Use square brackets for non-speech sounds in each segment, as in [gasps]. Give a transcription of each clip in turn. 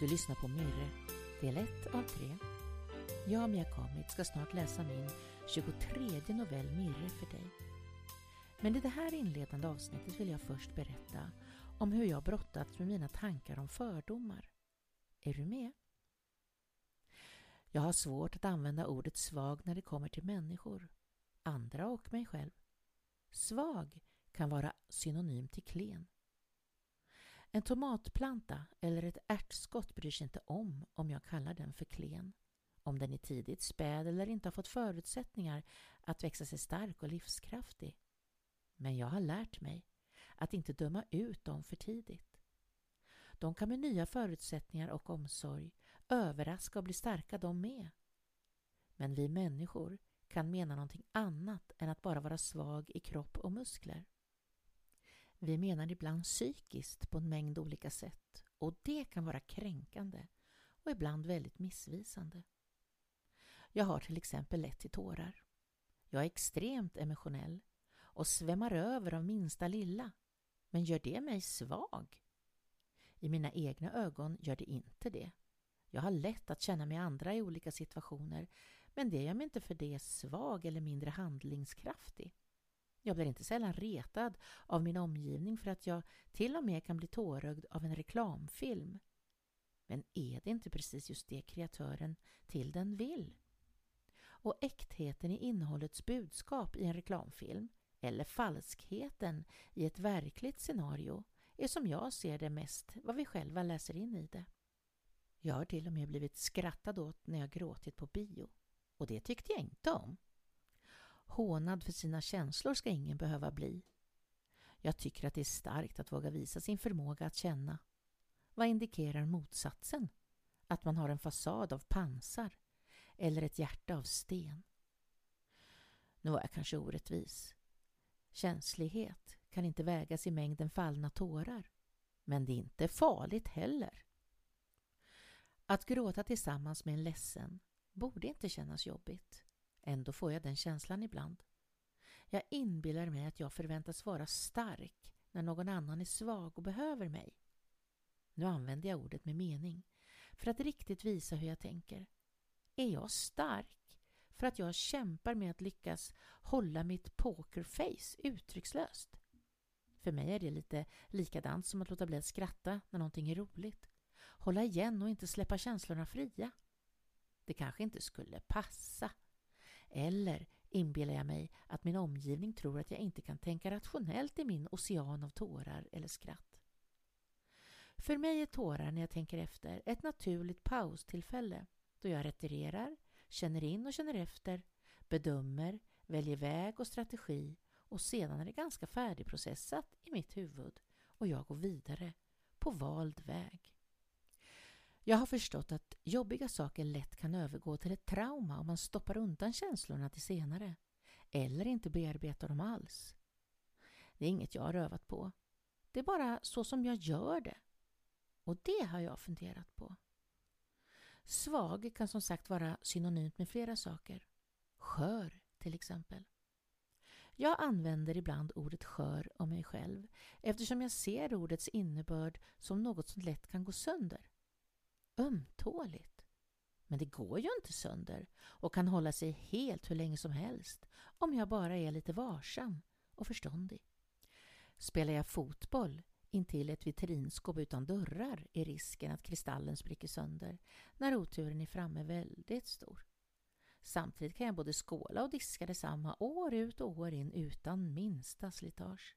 Du lyssnar på Myrre, del 1 av 3. Jag, Mia Kamit, ska snart läsa min 23 novell Mirre för dig. Men i det här inledande avsnittet vill jag först berätta om hur jag brottats med mina tankar om fördomar. Är du med? Jag har svårt att använda ordet svag när det kommer till människor, andra och mig själv. Svag kan vara synonym till klen. En tomatplanta eller ett ärtskott bryr sig inte om om jag kallar den för klen. Om den är tidigt späd eller inte har fått förutsättningar att växa sig stark och livskraftig. Men jag har lärt mig att inte döma ut dem för tidigt. De kan med nya förutsättningar och omsorg överraska och bli starka de med. Men vi människor kan mena någonting annat än att bara vara svag i kropp och muskler. Vi menar ibland psykiskt på en mängd olika sätt och det kan vara kränkande och ibland väldigt missvisande. Jag har till exempel lätt till tårar. Jag är extremt emotionell och svämmar över av minsta lilla. Men gör det mig svag? I mina egna ögon gör det inte det. Jag har lätt att känna med andra i olika situationer men det gör mig inte för det svag eller mindre handlingskraftig. Jag blir inte sällan retad av min omgivning för att jag till och med kan bli tårögd av en reklamfilm. Men är det inte precis just det kreatören till den vill? Och äktheten i innehållets budskap i en reklamfilm eller falskheten i ett verkligt scenario är som jag ser det mest vad vi själva läser in i det. Jag har till och med blivit skrattad åt när jag gråtit på bio. Och det tyckte jag inte om. Hånad för sina känslor ska ingen behöva bli. Jag tycker att det är starkt att våga visa sin förmåga att känna. Vad indikerar motsatsen? Att man har en fasad av pansar eller ett hjärta av sten. Nu var jag kanske orättvis. Känslighet kan inte vägas i mängden fallna tårar. Men det är inte farligt heller. Att gråta tillsammans med en ledsen borde inte kännas jobbigt. Ändå får jag den känslan ibland. Jag inbillar mig att jag förväntas vara stark när någon annan är svag och behöver mig. Nu använder jag ordet med mening för att riktigt visa hur jag tänker. Är jag stark för att jag kämpar med att lyckas hålla mitt pokerface uttryckslöst? För mig är det lite likadant som att låta bli att skratta när någonting är roligt. Hålla igen och inte släppa känslorna fria. Det kanske inte skulle passa. Eller inbillar jag mig att min omgivning tror att jag inte kan tänka rationellt i min ocean av tårar eller skratt. För mig är tårar när jag tänker efter ett naturligt paustillfälle då jag retirerar, känner in och känner efter, bedömer, väljer väg och strategi och sedan är det ganska färdigprocessat i mitt huvud och jag går vidare på vald väg. Jag har förstått att jobbiga saker lätt kan övergå till ett trauma om man stoppar undan känslorna till senare eller inte bearbetar dem alls. Det är inget jag har övat på. Det är bara så som jag gör det. Och det har jag funderat på. Svag kan som sagt vara synonymt med flera saker. Skör till exempel. Jag använder ibland ordet skör om mig själv eftersom jag ser ordets innebörd som något som lätt kan gå sönder ömtåligt. Men det går ju inte sönder och kan hålla sig helt hur länge som helst om jag bara är lite varsam och förståndig. Spelar jag fotboll intill ett vitrinskåp utan dörrar är risken att kristallen spricker sönder när oturen är framme väldigt stor. Samtidigt kan jag både skåla och diska detsamma år ut och år in utan minsta slitage.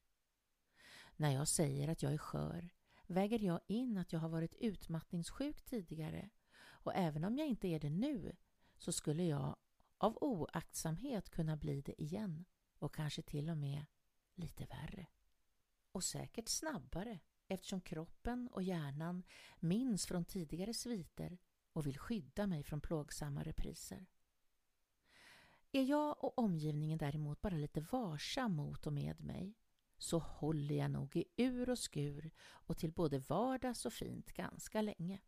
När jag säger att jag är skör väger jag in att jag har varit utmattningssjuk tidigare och även om jag inte är det nu så skulle jag av oaktsamhet kunna bli det igen och kanske till och med lite värre. Och säkert snabbare eftersom kroppen och hjärnan minns från tidigare sviter och vill skydda mig från plågsamma repriser. Är jag och omgivningen däremot bara lite varsam mot och med mig så håller jag nog i ur och skur och till både vardags och fint ganska länge.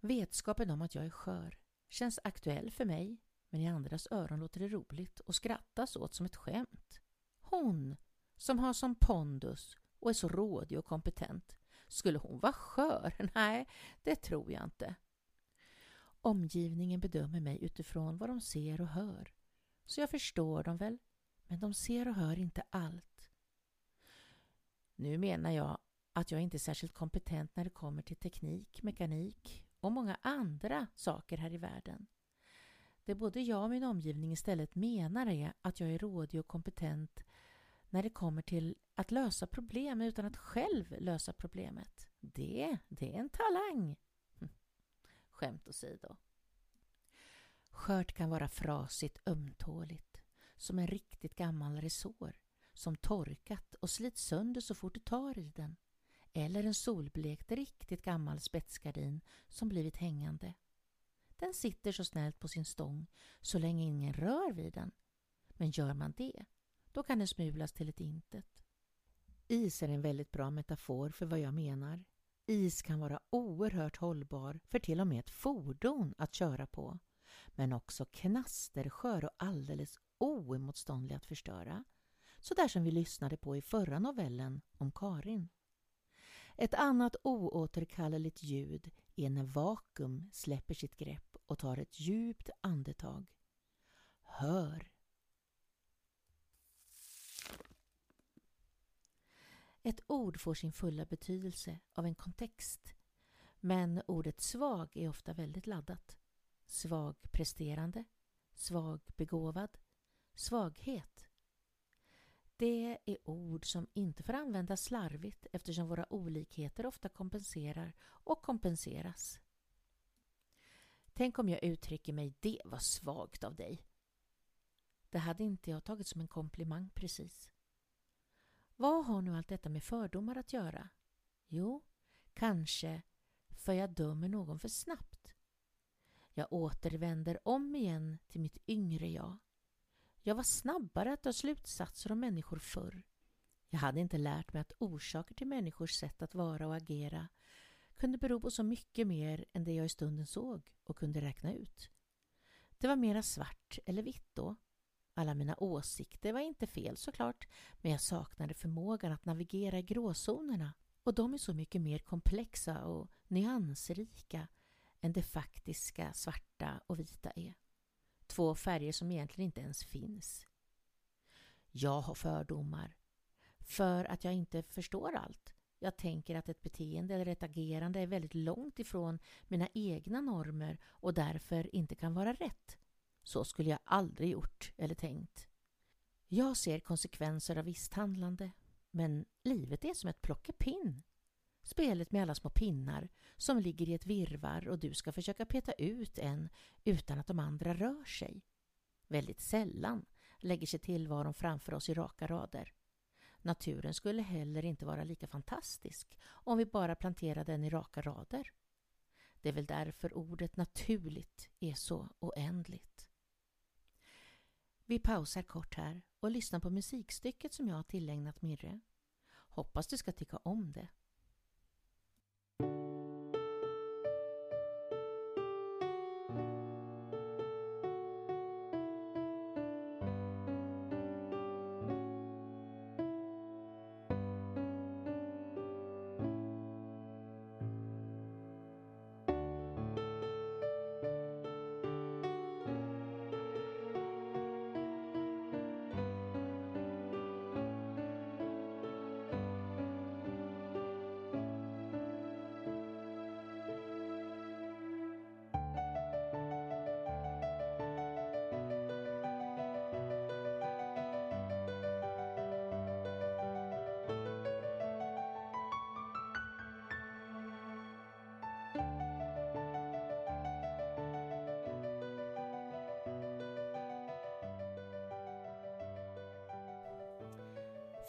Vetskapen om att jag är skör känns aktuell för mig men i andras öron låter det roligt och skrattas åt som ett skämt. Hon som har som pondus och är så rådig och kompetent Skulle hon vara skör? [laughs] Nej, det tror jag inte. Omgivningen bedömer mig utifrån vad de ser och hör. Så jag förstår dem väl, men de ser och hör inte allt. Nu menar jag att jag inte är särskilt kompetent när det kommer till teknik, mekanik och många andra saker här i världen. Det både jag och min omgivning istället menar är att jag är rådig och kompetent när det kommer till att lösa problem utan att själv lösa problemet. Det, det är en talang. [laughs] Skämt åsido. Skört kan vara frasigt ömtåligt, som en riktigt gammal resår som torkat och slits sönder så fort du tar i den. Eller en solblekt riktigt gammal spetsgardin som blivit hängande. Den sitter så snällt på sin stång så länge ingen rör vid den. Men gör man det, då kan den smulas till ett intet. Is är en väldigt bra metafor för vad jag menar. Is kan vara oerhört hållbar för till och med ett fordon att köra på. Men också knasterskör och alldeles oemotståndlig att förstöra. Så där som vi lyssnade på i förra novellen om Karin. Ett annat oåterkalleligt ljud är när vakuum släpper sitt grepp och tar ett djupt andetag. Hör! Ett ord får sin fulla betydelse av en kontext. Men ordet svag är ofta väldigt laddat. Svagpresterande, svagbegåvad, svaghet. Det är ord som inte får användas slarvigt eftersom våra olikheter ofta kompenserar och kompenseras. Tänk om jag uttrycker mig det var svagt av dig. Det hade inte jag tagit som en komplimang precis. Vad har nu allt detta med fördomar att göra? Jo, kanske för jag dömer någon för snabbt. Jag återvänder om igen till mitt yngre jag. Jag var snabbare att dra slutsatser om människor förr. Jag hade inte lärt mig att orsaker till människors sätt att vara och agera kunde bero på så mycket mer än det jag i stunden såg och kunde räkna ut. Det var mera svart eller vitt då. Alla mina åsikter var inte fel såklart, men jag saknade förmågan att navigera i gråzonerna och de är så mycket mer komplexa och nyansrika än det faktiska svarta och vita är. Två färger som egentligen inte ens finns. Jag har fördomar för att jag inte förstår allt. Jag tänker att ett beteende eller ett agerande är väldigt långt ifrån mina egna normer och därför inte kan vara rätt. Så skulle jag aldrig gjort eller tänkt. Jag ser konsekvenser av visst handlande, men livet är som ett plockepinn. Spelet med alla små pinnar som ligger i ett virvar och du ska försöka peta ut en utan att de andra rör sig. Väldigt sällan lägger sig tillvaron framför oss i raka rader. Naturen skulle heller inte vara lika fantastisk om vi bara planterade den i raka rader. Det är väl därför ordet naturligt är så oändligt. Vi pausar kort här och lyssnar på musikstycket som jag har tillägnat Mirre. Hoppas du ska tycka om det.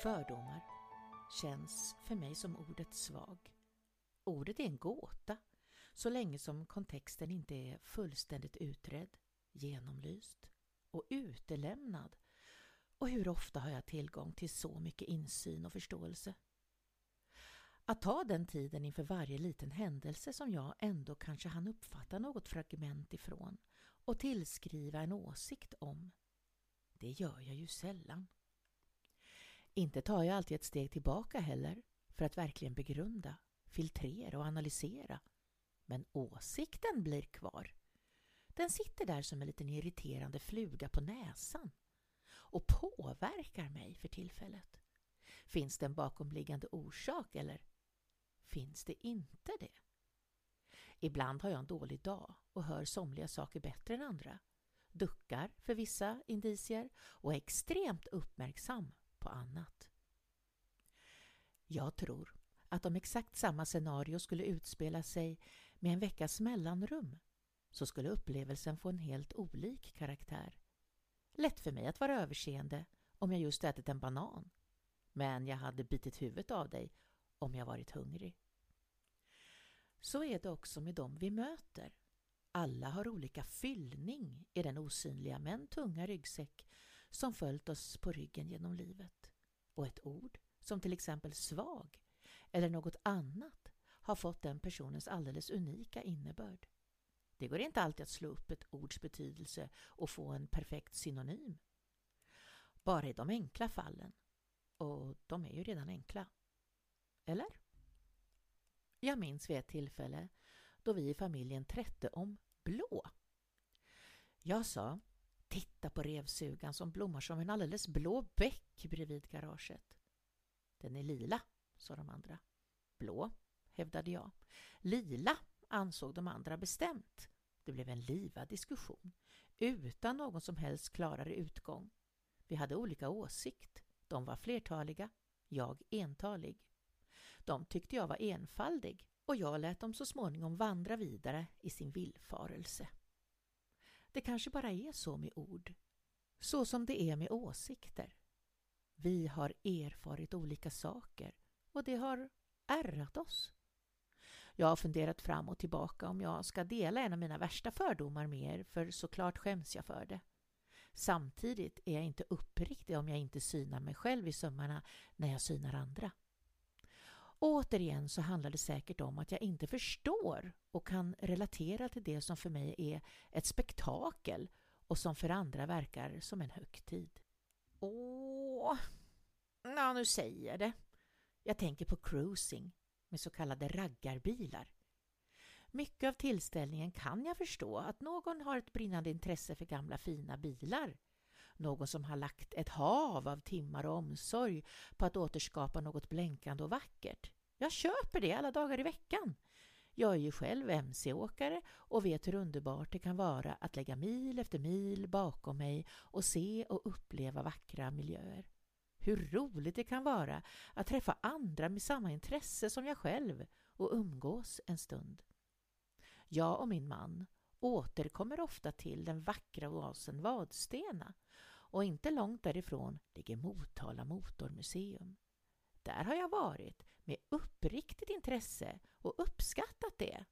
Fördomar känns för mig som ordet svag. Ordet är en gåta så länge som kontexten inte är fullständigt utredd, genomlyst och utelämnad. Och hur ofta har jag tillgång till så mycket insyn och förståelse? Att ta den tiden inför varje liten händelse som jag ändå kanske hann uppfatta något fragment ifrån och tillskriva en åsikt om, det gör jag ju sällan. Inte tar jag alltid ett steg tillbaka heller för att verkligen begrunda, filtrera och analysera. Men åsikten blir kvar. Den sitter där som en liten irriterande fluga på näsan och påverkar mig för tillfället. Finns det en bakomliggande orsak eller finns det inte det? Ibland har jag en dålig dag och hör somliga saker bättre än andra, duckar för vissa indicier och är extremt uppmärksam på annat. Jag tror att om exakt samma scenario skulle utspela sig med en veckas mellanrum så skulle upplevelsen få en helt olik karaktär. Lätt för mig att vara överseende om jag just ätit en banan. Men jag hade bitit huvudet av dig om jag varit hungrig. Så är det också med dem vi möter. Alla har olika fyllning i den osynliga men tunga ryggsäck som följt oss på ryggen genom livet. Och ett ord, som till exempel svag eller något annat, har fått den personens alldeles unika innebörd. Det går inte alltid att slå upp ett ords betydelse och få en perfekt synonym. Bara i de enkla fallen. Och de är ju redan enkla. Eller? Jag minns vid ett tillfälle då vi i familjen trätte om blå. Jag sa Titta på revsugan som blommar som en alldeles blå bäck bredvid garaget. Den är lila, sa de andra. Blå, hävdade jag. Lila, ansåg de andra bestämt. Det blev en livad diskussion utan någon som helst klarare utgång. Vi hade olika åsikt. De var flertaliga, jag entalig. De tyckte jag var enfaldig och jag lät dem så småningom vandra vidare i sin villfarelse. Det kanske bara är så med ord, så som det är med åsikter. Vi har erfarit olika saker och det har ärrat oss. Jag har funderat fram och tillbaka om jag ska dela en av mina värsta fördomar med er, för såklart skäms jag för det. Samtidigt är jag inte uppriktig om jag inte synar mig själv i sömmarna när jag synar andra. Återigen så handlar det säkert om att jag inte förstår och kan relatera till det som för mig är ett spektakel och som för andra verkar som en högtid. Åh, ja, nu säger jag det. Jag tänker på cruising med så kallade raggarbilar. Mycket av tillställningen kan jag förstå att någon har ett brinnande intresse för gamla fina bilar. Någon som har lagt ett hav av timmar och omsorg på att återskapa något blänkande och vackert. Jag köper det alla dagar i veckan. Jag är ju själv mc-åkare och vet hur underbart det kan vara att lägga mil efter mil bakom mig och se och uppleva vackra miljöer. Hur roligt det kan vara att träffa andra med samma intresse som jag själv och umgås en stund. Jag och min man återkommer ofta till den vackra oasen Vadstena och inte långt därifrån ligger Motala Motormuseum. Där har jag varit med uppriktigt intresse och uppskattat det.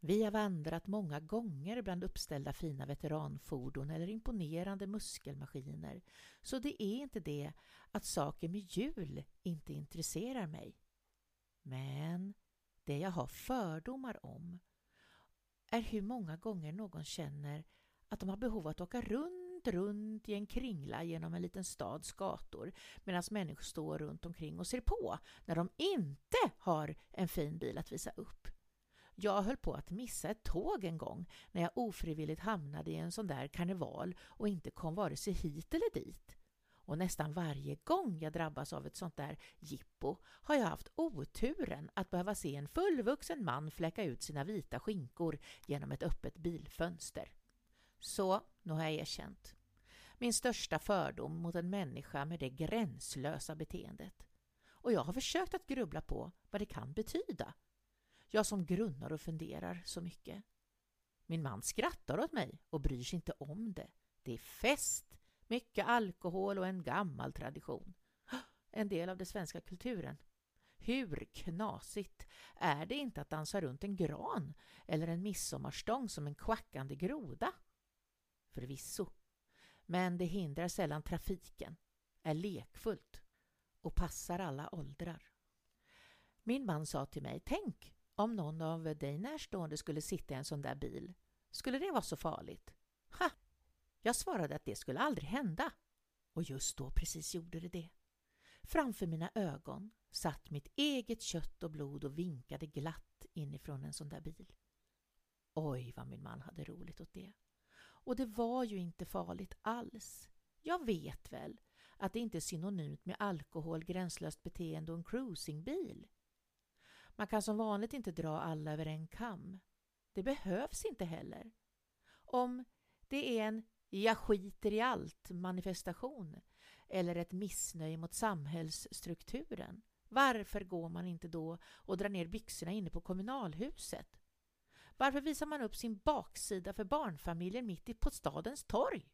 Vi har vandrat många gånger bland uppställda fina veteranfordon eller imponerande muskelmaskiner. Så det är inte det att saker med hjul inte intresserar mig. Men det jag har fördomar om är hur många gånger någon känner att de har behov av att åka runt, runt i en kringla genom en liten stads gator medan människor står runt omkring och ser på när de inte har en fin bil att visa upp. Jag höll på att missa ett tåg en gång när jag ofrivilligt hamnade i en sån där karneval och inte kom vare sig hit eller dit. Och nästan varje gång jag drabbas av ett sånt där jippo har jag haft oturen att behöva se en fullvuxen man fläcka ut sina vita skinkor genom ett öppet bilfönster. Så, nu har jag erkänt. Min största fördom mot en människa med det gränslösa beteendet. Och jag har försökt att grubbla på vad det kan betyda jag som grunnar och funderar så mycket. Min man skrattar åt mig och bryr sig inte om det. Det är fest, mycket alkohol och en gammal tradition. [gasps] En del av den svenska kulturen. Hur knasigt är det inte att dansa runt en gran eller en midsommarstång som en kvackande groda? Förvisso. Men det hindrar sällan trafiken, är lekfullt och passar alla åldrar. Min man sa till mig, tänk om någon av dig närstående skulle sitta i en sån där bil, skulle det vara så farligt? Ha! Jag svarade att det skulle aldrig hända. Och just då precis gjorde det det. Framför mina ögon satt mitt eget kött och blod och vinkade glatt inifrån en sån där bil. Oj, vad min man hade roligt åt det. Och det var ju inte farligt alls. Jag vet väl att det inte är synonymt med alkohol, gränslöst beteende och en cruisingbil. Man kan som vanligt inte dra alla över en kam. Det behövs inte heller. Om det är en ”jag skiter i allt” manifestation eller ett missnöje mot samhällsstrukturen, varför går man inte då och drar ner byxorna inne på kommunalhuset? Varför visar man upp sin baksida för barnfamiljer mitt på stadens torg?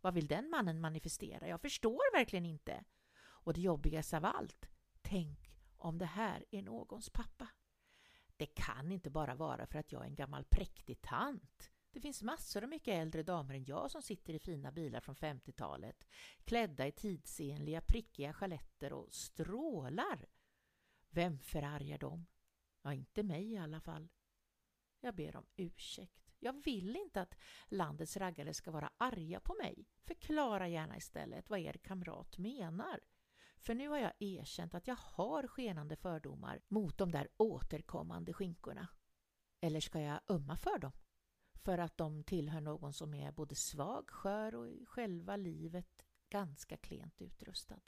Vad vill den mannen manifestera? Jag förstår verkligen inte. Och det jobbigaste av allt, tänk om det här är någons pappa. Det kan inte bara vara för att jag är en gammal präktig tant. Det finns massor av mycket äldre damer än jag som sitter i fina bilar från 50-talet, klädda i tidsenliga prickiga chaletter och strålar. Vem förargar dem? Ja, inte mig i alla fall. Jag ber om ursäkt. Jag vill inte att landets raggare ska vara arga på mig. Förklara gärna istället vad er kamrat menar. För nu har jag erkänt att jag har skenande fördomar mot de där återkommande skinkorna. Eller ska jag ömma för dem? För att de tillhör någon som är både svag, skör och i själva livet ganska klent utrustad.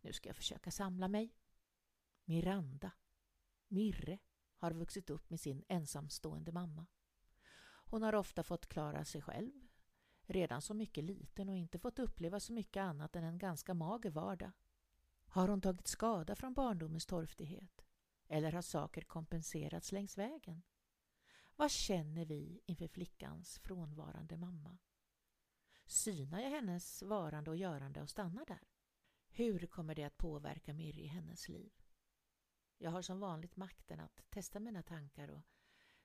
Nu ska jag försöka samla mig. Miranda, Mirre, har vuxit upp med sin ensamstående mamma. Hon har ofta fått klara sig själv, redan så mycket liten och inte fått uppleva så mycket annat än en ganska mager vardag. Har hon tagit skada från barndomens torftighet? Eller har saker kompenserats längs vägen? Vad känner vi inför flickans frånvarande mamma? Synar jag hennes varande och görande och stannar där? Hur kommer det att påverka Mirri i hennes liv? Jag har som vanligt makten att testa mina tankar och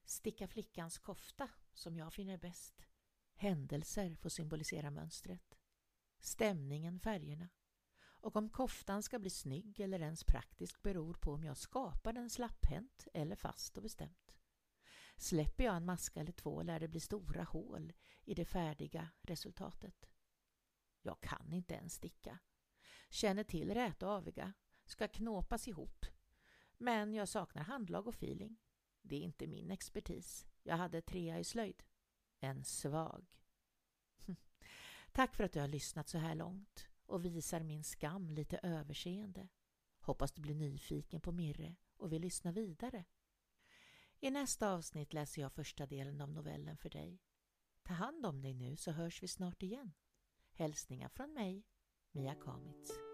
sticka flickans kofta som jag finner bäst. Händelser får symbolisera mönstret. Stämningen färgerna. Och om koftan ska bli snygg eller ens praktisk beror på om jag skapar den slapphänt eller fast och bestämt. Släpper jag en maska eller två lär det bli stora hål i det färdiga resultatet. Jag kan inte ens sticka. Känner till rät och aviga. Ska knåpas ihop. Men jag saknar handlag och feeling. Det är inte min expertis. Jag hade trea i slöjd. En svag. [laughs] Tack för att du har lyssnat så här långt och visar min skam lite överseende. Hoppas du blir nyfiken på Mirre och vill lyssna vidare. I nästa avsnitt läser jag första delen av novellen för dig. Ta hand om dig nu så hörs vi snart igen. Hälsningar från mig, Mia Kamitz.